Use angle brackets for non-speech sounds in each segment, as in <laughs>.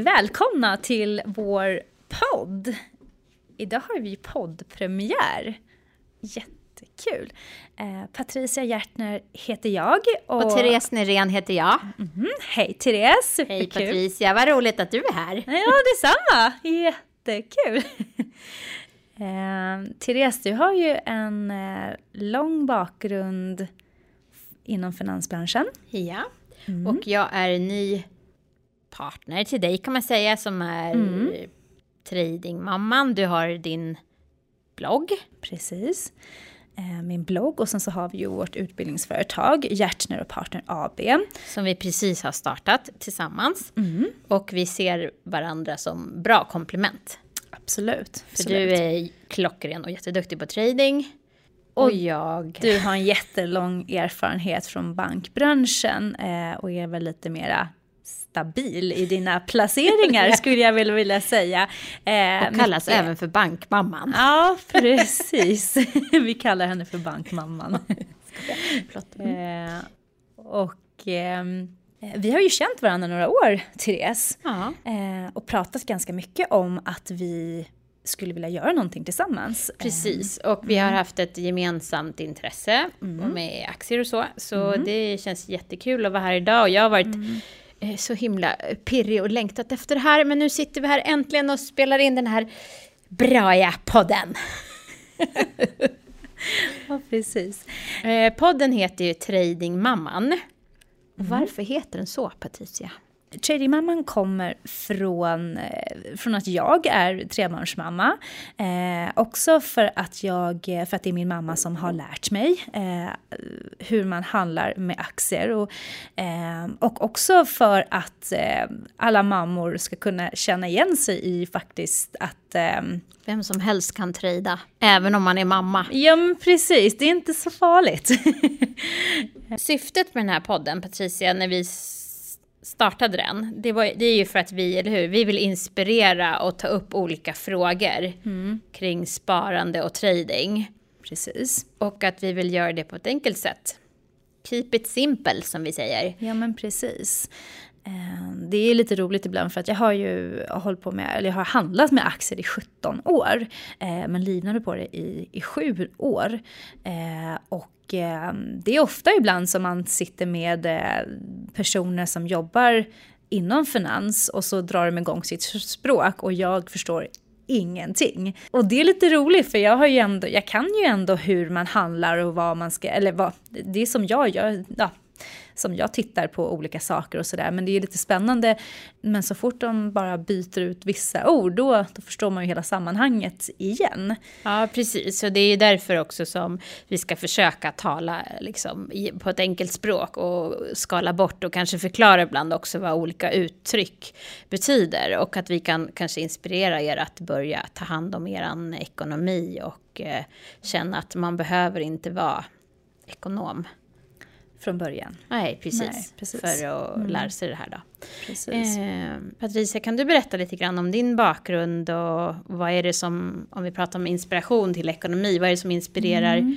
och välkomna till vår podd. Idag har vi poddpremiär. Jättekul. Eh, Patricia Hjärtner heter jag. Och, och Therese Nyrén heter jag. Mm, hej Therese! Hej Patricia, vad roligt att du är här. Ja, detsamma! Jättekul! <laughs> eh, Therese, du har ju en eh, lång bakgrund inom finansbranschen. Ja, mm. och jag är ny partner till dig kan man säga som är mm. tradingmamman. Du har din blogg. Precis. Eh, min blogg och sen så har vi ju vårt utbildningsföretag Hjärtner och Partner AB. Som vi precis har startat tillsammans. Mm. Och vi ser varandra som bra komplement. Absolut. För absolut. du är klockren och jätteduktig på trading. Och jag... Du har en jättelång erfarenhet från bankbranschen eh, och är väl lite mera stabil i dina placeringar <laughs> skulle jag väl vilja säga. Eh, och kallas mycket... även för bankmamman. Ja, precis. <laughs> Vi kallar henne för bankmamman. eh, och eh, vi har ju känt varandra några år, Therese. Ja. Eh, och pratat ganska mycket om att vi skulle vilja göra någonting tillsammans. Precis, och vi har mm. haft ett gemensamt intresse mm. med aktier och så. Så mm. det känns jättekul att vara här idag. Och jag har varit mm. Eh, så himla pirrig och längtat efter det här. Men nu sitter vi här äntligen och spelar in den här Braja-podden. <laughs> ja, precis. Eh, podden heter ju Tradingmamman. Mm. Varför heter den så, Patricia? Tradingmamman kommer från, eh, från att jag är trebarnsmamma. Eh, också för att, jag, för att det är min mamma som har lärt mig eh, hur man handlar med aktier. Och, eh, och också för att eh, alla mammor ska kunna känna igen sig i faktiskt att eh, vem som helst kan trada, även om man är mamma. Ja, men precis. Det är inte så farligt. <laughs> Syftet med den här podden, Patricia, när vi startade den, det, var, det är ju för att vi, eller hur, vi vill inspirera och ta upp olika frågor mm. kring sparande och trading. Precis. Och att vi vill göra det på ett enkelt sätt. Keep it simple som vi säger. Ja men precis. Eh, det är lite roligt ibland för att jag har ju hållit på med, eller jag har handlat med aktier i 17 år. Eh, men livnade på det i, i 7 år. Eh, och eh, det är ofta ibland som man sitter med eh, personer som jobbar inom finans och så drar de igång sitt språk och jag förstår ingenting. Och det är lite roligt för jag, har ju ändå, jag kan ju ändå hur man handlar och vad man ska, eller vad, det är som jag gör, ja, som jag tittar på olika saker och sådär. Men det är lite spännande. Men så fort de bara byter ut vissa ord, då, då förstår man ju hela sammanhanget igen. Ja, precis. Och det är därför också som vi ska försöka tala liksom, på ett enkelt språk och skala bort och kanske förklara ibland också vad olika uttryck betyder. Och att vi kan kanske inspirera er att börja ta hand om er ekonomi och eh, känna att man behöver inte vara ekonom från början. Nej, precis. Nej, precis. För att mm. lära sig det här då. Precis. Eh, Patricia, kan du berätta lite grann om din bakgrund och vad är det som, om vi pratar om inspiration till ekonomi, vad är det som inspirerar, mm.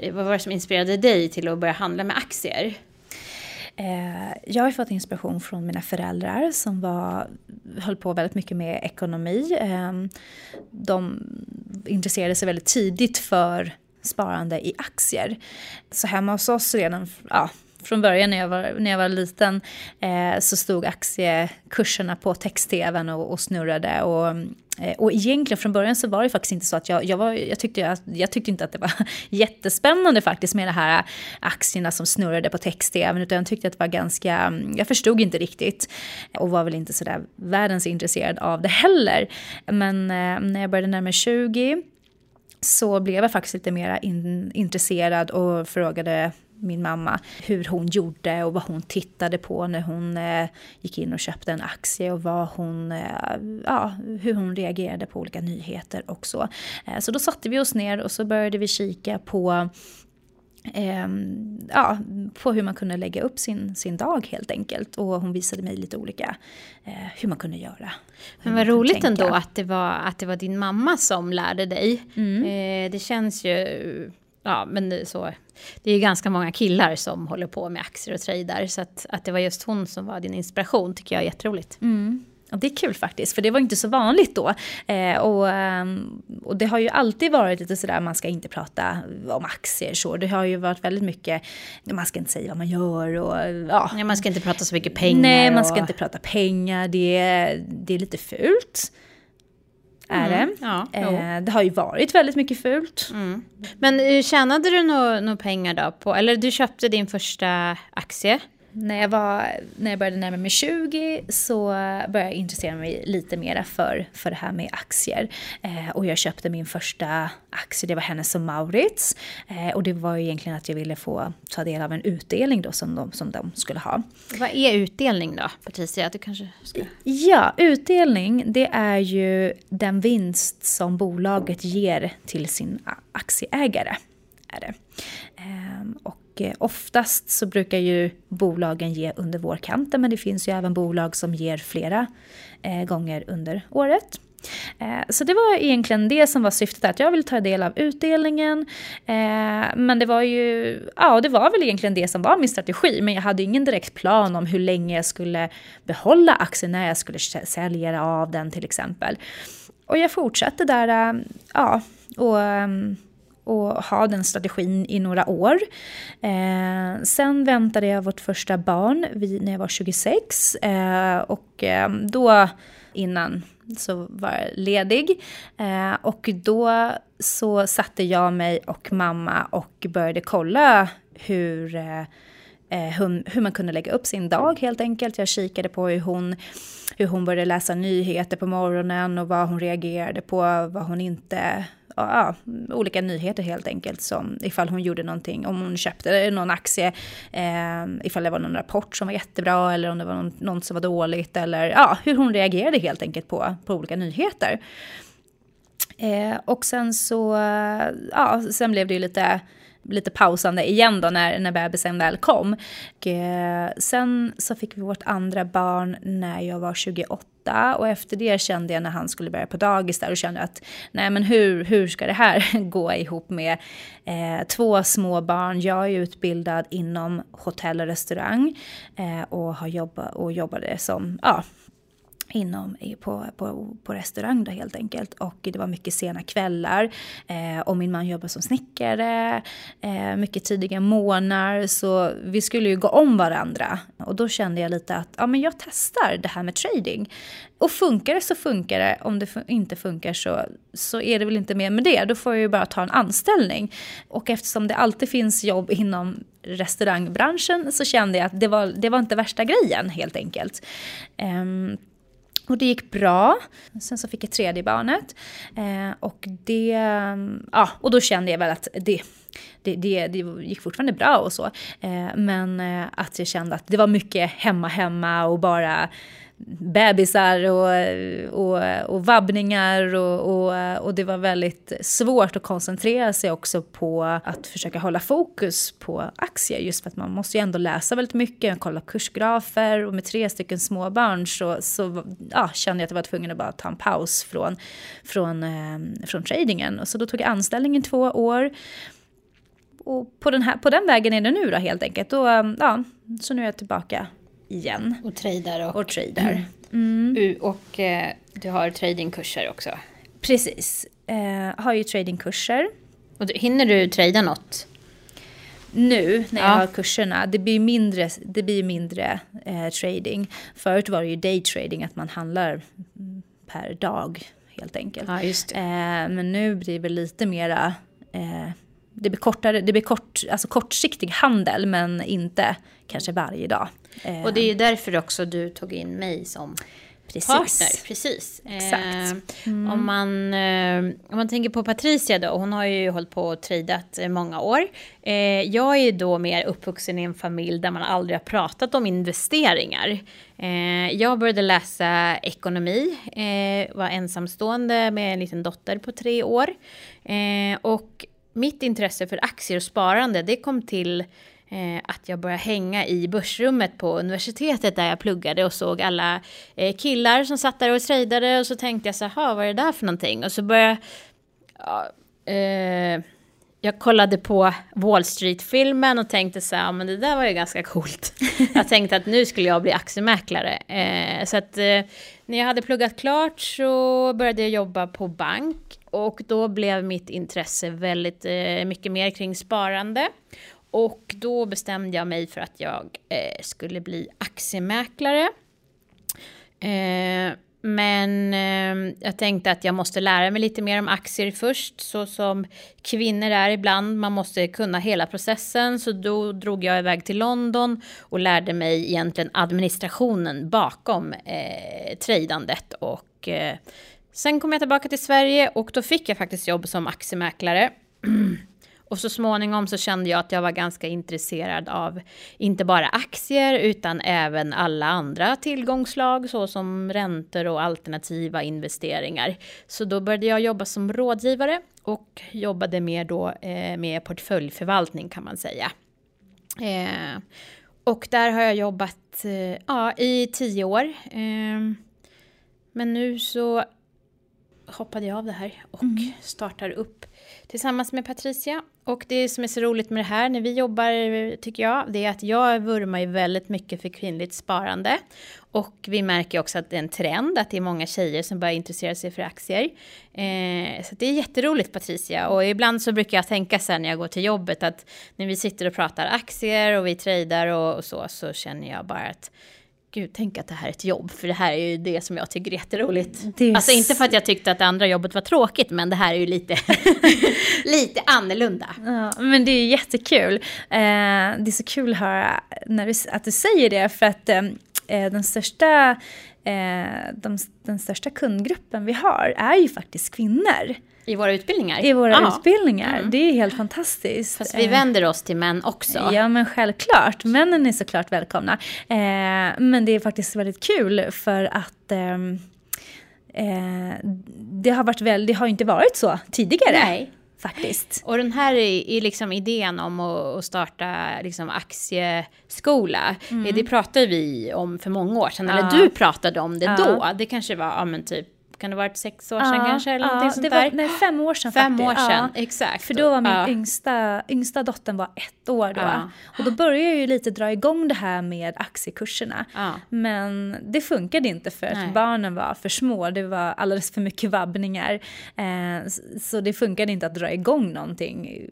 Eh, vad var det som inspirerade dig till att börja handla med aktier? Eh, jag har fått inspiration från mina föräldrar som var, höll på väldigt mycket med ekonomi. Eh, de intresserade sig väldigt tidigt för sparande i aktier. Så hemma hos oss redan ja, från början när jag var, när jag var liten eh, så stod aktiekurserna på text-tvn och, och snurrade. Och, eh, och egentligen från början så var det faktiskt inte så att jag, jag, var, jag, tyckte, jag, jag tyckte inte att det var <laughs> jättespännande faktiskt med de här aktierna som snurrade på text-tvn utan jag tyckte att det var ganska, jag förstod inte riktigt och var väl inte sådär världens intresserad av det heller. Men eh, när jag började närma mig 20 så blev jag faktiskt lite mer in, intresserad och frågade min mamma hur hon gjorde och vad hon tittade på när hon eh, gick in och köpte en aktie och vad hon, eh, ja, hur hon reagerade på olika nyheter och så. Eh, så då satte vi oss ner och så började vi kika på eh, ja, på hur man kunde lägga upp sin, sin dag helt enkelt. Och hon visade mig lite olika eh, hur man kunde göra. Men vad roligt ändå att det, var, att det var din mamma som lärde dig. Mm. Eh, det känns ju, ja men det, så, det är ju ganska många killar som håller på med aktier och tradar. Så att, att det var just hon som var din inspiration tycker jag är jätteroligt. Mm. Det är kul faktiskt, för det var inte så vanligt då. Eh, och, ehm, och det har ju alltid varit lite sådär, man ska inte prata om aktier så. Det har ju varit väldigt mycket, man ska inte säga vad man gör och ja. ja man ska inte prata så mycket pengar. Nej, man ska och... inte prata pengar. Det är, det är lite fult. Är mm, det. Ja, eh, det har ju varit väldigt mycket fult. Mm. Men eh, tjänade du några no pengar då på, eller du köpte din första aktie? När jag, var, när jag började närma mig 20 så började jag intressera mig lite mer för, för det här med aktier. Eh, och jag köpte min första aktie, det var Hennes och Maurits. Eh, och det var ju egentligen att jag ville få ta del av en utdelning då som de, som de skulle ha. Vad är utdelning då, Patricia? Du kanske ska... Ja, utdelning det är ju den vinst som bolaget ger till sin aktieägare. Är det. Eh, och och eh, oftast så brukar ju bolagen ge under vårkanten men det finns ju även bolag som ger flera eh, gånger under året. Eh, så det var egentligen det som var syftet, att jag ville ta del av utdelningen. Men det var ju, ja det var väl egentligen det som var min strategi. Men jag hade ingen direkt plan om hur länge jag skulle behålla aktien, när jag skulle sälja av den till exempel. Och jag fortsatte där, ja, och ehm, och ha den strategin i några år. Eh, sen väntade jag vårt första barn vid, när jag var 26 eh, och eh, då innan så var jag ledig. Eh, och då så satte jag mig och mamma och började kolla hur eh, Eh, hur, hur man kunde lägga upp sin dag helt enkelt. Jag kikade på hur hon, hur hon började läsa nyheter på morgonen och vad hon reagerade på, vad hon inte ja, olika nyheter helt enkelt. Som ifall hon gjorde någonting, om hon köpte någon aktie, eh, ifall det var någon rapport som var jättebra eller om det var någon, något som var dåligt. Eller ja, hur hon reagerade helt enkelt på, på olika nyheter. Eh, och sen så, ja, sen blev det ju lite lite pausande igen då när, när bebisen väl kom. Och, eh, sen så fick vi vårt andra barn när jag var 28 och efter det kände jag när han skulle börja på dagis där och kände att nej men hur, hur ska det här <laughs> gå ihop med eh, två små barn. Jag är utbildad inom hotell och restaurang eh, och, har jobbat, och jobbade som ja, inom, på, på, på restaurang då helt enkelt. Och det var mycket sena kvällar. Eh, och min man jobbar som snickare, eh, mycket tidiga morgnar. Så vi skulle ju gå om varandra. Och då kände jag lite att ja, men jag testar det här med trading. Och funkar det så funkar det. Om det inte funkar så, så är det väl inte mer med det. Då får jag ju bara ta en anställning. Och eftersom det alltid finns jobb inom restaurangbranschen så kände jag att det var, det var inte värsta grejen helt enkelt. Eh, och det gick bra. Sen så fick jag tredje barnet. Eh, och, det, eh, ja, och då kände jag väl att det, det, det, det gick fortfarande bra och så. Eh, men eh, att jag kände att det var mycket hemma, hemma och bara bebisar och, och, och vabbningar och, och, och, det var väldigt svårt att koncentrera sig också på att försöka hålla fokus på aktier just för att man måste ju ändå läsa väldigt mycket, kolla kursgrafer och med tre stycken småbarn så, så ja, kände jag att jag var tvungen att bara ta en paus från, från, eh, från tradingen. Och så då tog jag anställning i två år. Och på den, här, på den vägen är det nu då helt enkelt. Och, ja, så nu är jag tillbaka igen. Och tradar. Och, och tradar. Mm. Mm. Och eh, du har tradingkurser också. Precis. Eh, har ju tradingkurser. Och du, hinner du trada något? Nu när jag har kurserna, det blir mindre, det blir mindre eh, trading. Förut var det ju daytrading, att man handlar per dag helt enkelt. Ja, eh, men nu blir det lite mera eh, det blir, kortare, det blir kort, alltså kortsiktig handel men inte kanske varje dag. Och det är ju därför också du tog in mig som Precis. partner. Precis. Exakt. Mm. Om, man, eh, om man tänker på Patricia då, hon har ju hållit på och tradat många år. Eh, jag är ju då mer uppvuxen i en familj där man aldrig har pratat om investeringar. Eh, jag började läsa ekonomi, var ensamstående med en liten dotter på tre år. Och mitt intresse för aktier och sparande det kom till eh, att jag började hänga i börsrummet på universitetet där jag pluggade och såg alla eh, killar som satt där och tradade och så tänkte jag så här, vad är det där för någonting? Och så började jag, ja, eh, jag kollade på Wall Street-filmen och tänkte så här, men det där var ju ganska coolt. <laughs> jag tänkte att nu skulle jag bli aktiemäklare. Eh, så att eh, när jag hade pluggat klart så började jag jobba på bank och då blev mitt intresse väldigt eh, mycket mer kring sparande. Och då bestämde jag mig för att jag eh, skulle bli aktiemäklare. Eh, men eh, jag tänkte att jag måste lära mig lite mer om aktier först, så som kvinnor är ibland. Man måste kunna hela processen, så då drog jag iväg till London och lärde mig egentligen administrationen bakom eh, tradandet. Och eh, sen kom jag tillbaka till Sverige och då fick jag faktiskt jobb som aktiemäklare. <clears throat> Och så småningom så kände jag att jag var ganska intresserad av inte bara aktier utan även alla andra tillgångslag såsom räntor och alternativa investeringar. Så då började jag jobba som rådgivare och jobbade mer då eh, med portföljförvaltning kan man säga. Eh, och där har jag jobbat eh, ja, i tio år. Eh, men nu så hoppade jag av det här och mm. startar upp tillsammans med Patricia. Och det som är så roligt med det här när vi jobbar, tycker jag, det är att jag vurmar ju väldigt mycket för kvinnligt sparande. Och vi märker också att det är en trend, att det är många tjejer som börjar intressera sig för aktier. Eh, så det är jätteroligt Patricia. Och ibland så brukar jag tänka så här när jag går till jobbet att när vi sitter och pratar aktier och vi tradar och, och så, så känner jag bara att gud, tänk att det här är ett jobb, för det här är ju det som jag tycker är jätteroligt. Är alltså inte för att jag tyckte att det andra jobbet var tråkigt, men det här är ju lite, <laughs> lite annorlunda. Ja, men det är jättekul. Eh, det är så kul att höra när du, att du säger det, för att eh, den största eh, de, den största kundgruppen vi har är ju faktiskt kvinnor. I våra utbildningar? I våra Aha. utbildningar. Mm. Det är helt fantastiskt. Fast vi vänder oss till män också. Ja, men självklart. Männen är såklart välkomna. Eh, men det är faktiskt väldigt kul för att eh, eh, det har varit väl, det har inte varit så tidigare. Nej. Faktiskt. Och den här är, liksom idén om att starta liksom aktieskola, mm. det pratade vi om för många år sedan. Ja. Eller du pratade om det ja. då. Det kanske var ja, men typ kan det ha varit sex år sedan ja, kanske? Eller ja, sånt det där. Var, nej, fem år sedan Fem faktiskt. år sedan, ja. exakt. För då var min ja. yngsta, yngsta dottern var ett år då. Och då började jag ju lite dra igång det här med aktiekurserna. Men det funkade inte för att nej. barnen var för små. Det var alldeles för mycket vabbningar. Eh, så det funkade inte att dra igång någonting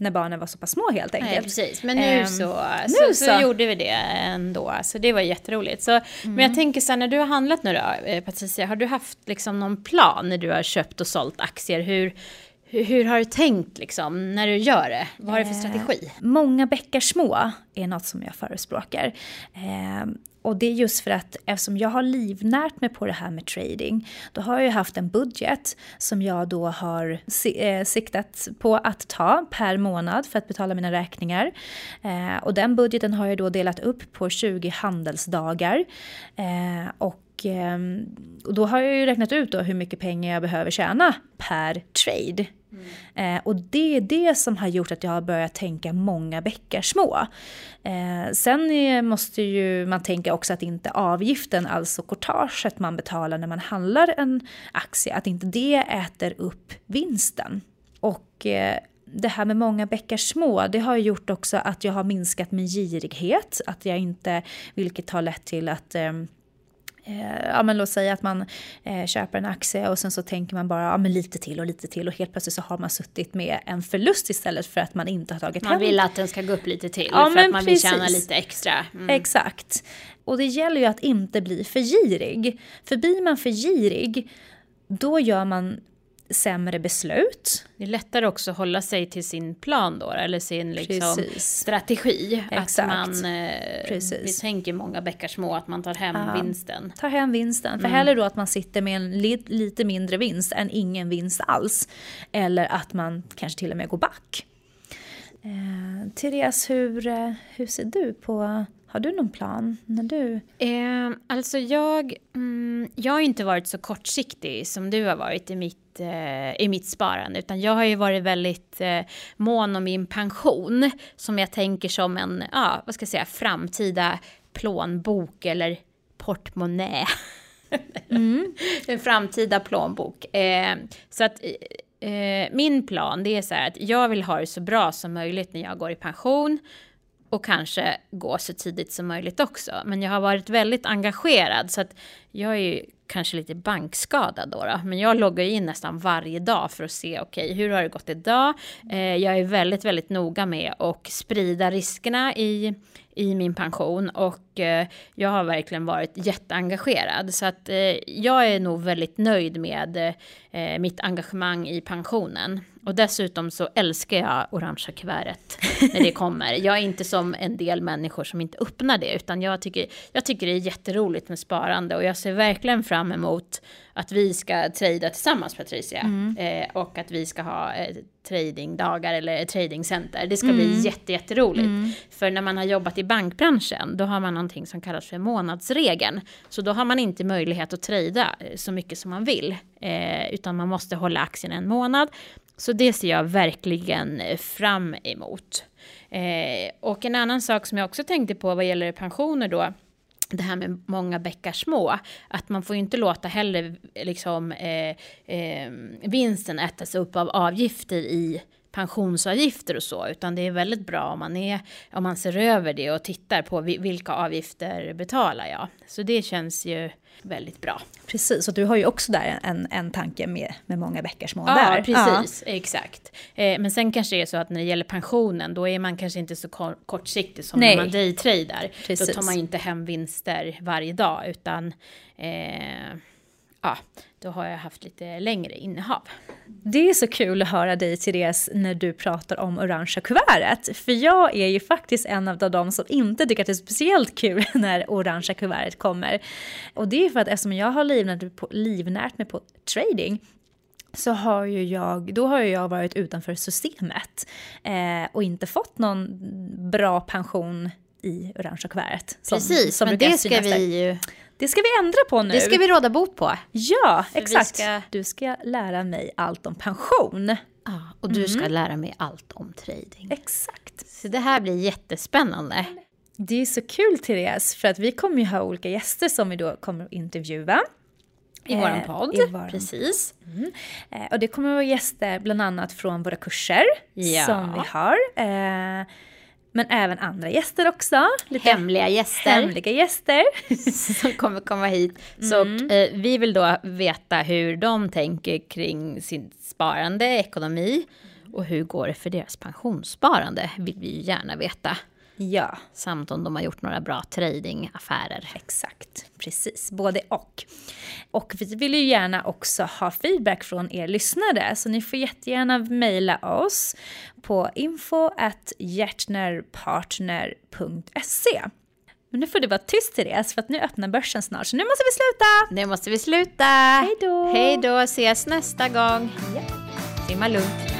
när barnen var så pass små helt enkelt. Nej, precis. Men nu, um, så, nu så, så, gjorde vi det ändå. Så det var jätteroligt. Så, mm. Men jag tänker så här, när du har handlat nu då, eh, Patricia, har du haft liksom någon plan när du har köpt och sålt aktier? Hur, hur, hur har du tänkt liksom, när du gör det? Vad har du för strategi? Eh, många bäckar små är något som jag förespråkar. Eh, och det är just för att eftersom jag har livnärt mig på det här med trading, då har jag haft en budget som jag då har eh, siktat på att ta per månad för att betala mina räkningar. Eh, och den budgeten har jag då delat upp på 20 handelsdagar. Eh, och ehm, och då har jag ju räknat ut då hur mycket pengar jag behöver tjäna per trade. Mm. Eh, och det är det som har gjort att jag har börjat tänka många bäckar små. Eh, sen är, måste ju man tänka också att inte avgiften, alltså courtaget man betalar när man handlar en aktie, att inte det äter upp vinsten. Och eh, det här med många bäckar små, det har gjort också att jag har minskat min girighet. Att jag inte, vilket har lett till att Eh, ja, men låt säga att man eh, köper en aktie och sen så tänker man bara ja, men lite till och lite till och helt plötsligt så har man suttit med en förlust istället för att man inte har tagit Man vill att den ska gå upp lite till ja, för att man precis. vill tjäna lite extra. Mm. Exakt. Och det gäller ju att inte bli för girig. För blir man för girig då gör man sämre beslut. Det är lättare också att hålla sig till sin plan då, eller sin liksom strategi. Exakt. Att man, eh, vi tänker många bäckar små, att man tar hem ja, vinsten. Tar hem vinsten, för mm. hellre då att man sitter med en li lite mindre vinst än ingen vinst alls. Eller att man kanske till och med går back. Eh, Therese, hur, eh, hur ser du på har du någon plan? När du... Eh, alltså jag, mm, jag har inte varit så kortsiktig som du har varit i mitt, eh, i mitt sparande. Utan jag har ju varit väldigt eh, mån om min pension. Som jag tänker som en, ja, vad ska jag säga, framtida plånbok eller portmonnä. <laughs> Mm. en framtida plånbok. Eh, så att eh, min plan det är så här att jag vill ha det så bra som möjligt när jag går i pension och kanske gå så tidigt som möjligt också. Men jag har varit väldigt engagerad så att jag är ju kanske lite bankskadad då, då. men jag loggar in nästan varje dag för att se okej, okay, hur har det gått idag? Eh, jag är väldigt, väldigt noga med att sprida riskerna i i min pension och eh, jag har verkligen varit jätteengagerad. Så att eh, jag är nog väldigt nöjd med eh, mitt engagemang i pensionen. Och dessutom så älskar jag orangea kuvertet <laughs> när det kommer. Jag är inte som en del människor som inte öppnar det, utan jag tycker, jag tycker det är jätteroligt med sparande och jag ser verkligen fram emot att vi ska trada tillsammans Patricia. Mm. Eh, och att vi ska ha eh, tradingdagar eller tradingcenter. Det ska mm. bli jätte, jätteroligt. Mm. För när man har jobbat i bankbranschen, då har man någonting som kallas för månadsregeln. Så då har man inte möjlighet att trada eh, så mycket som man vill. Eh, utan man måste hålla aktien en månad. Så det ser jag verkligen eh, fram emot. Eh, och en annan sak som jag också tänkte på vad gäller pensioner då, det här med många bäckar små, att man får ju inte låta heller liksom, eh, eh, vinsten ätas upp av avgifter i pensionsavgifter och så, utan det är väldigt bra om man, är, om man ser över det och tittar på vilka avgifter betalar jag. Så det känns ju väldigt bra. Precis, och du har ju också där en, en tanke med, med många bäckar små ja, där. Precis, ja, exakt. Eh, men sen kanske det är så att när det gäller pensionen, då är man kanske inte så kortsiktig som Nej. när man daytradar. Då tar man inte hem vinster varje dag, utan eh, ja, då har jag haft lite längre innehav. Det är så kul att höra dig Therese när du pratar om orangea kuvertet. För jag är ju faktiskt en av de som inte tycker att det är speciellt kul <laughs> när orangea kuvertet kommer. Och det är för att eftersom jag har livnärt, på, livnärt mig på trading så har ju jag, då har ju jag varit utanför systemet eh, och inte fått någon bra pension i orangea kuvertet. Precis, som men det ska vi ju det ska vi ändra på nu. Det ska vi råda bot på. Ja, För exakt. Ska... Du ska lära mig allt om pension. Ja, och du mm. ska lära mig allt om trading. Exakt. Så det här blir jättespännande. Det är så kul Therese, för att vi kommer ju ha olika gäster som vi då kommer att intervjua. I eh, våran podd, i våran... precis. Mm. Eh, och det kommer att vara gäster bland annat från våra kurser ja. som vi har. Eh, men även andra gäster också. Lite hemliga gäster. Hemliga gäster. <laughs> som kommer komma hit. Så mm. eh, vi vill då veta hur de tänker kring sin sparande, ekonomi. Och hur går det för deras pensionssparande vill vi ju gärna veta. Ja. Samt om de har gjort några bra tradingaffärer. Exakt, precis. Både och. Och vi vill ju gärna också ha feedback från er lyssnare, så ni får jättegärna mejla oss på info.hjärtnerpartner.se. Men nu får du vara tyst Therese, för att nu öppnar börsen snart, så nu måste vi sluta! Nu måste vi sluta! Hej då! Hej då, ses nästa gång! Ja. Simma lugnt!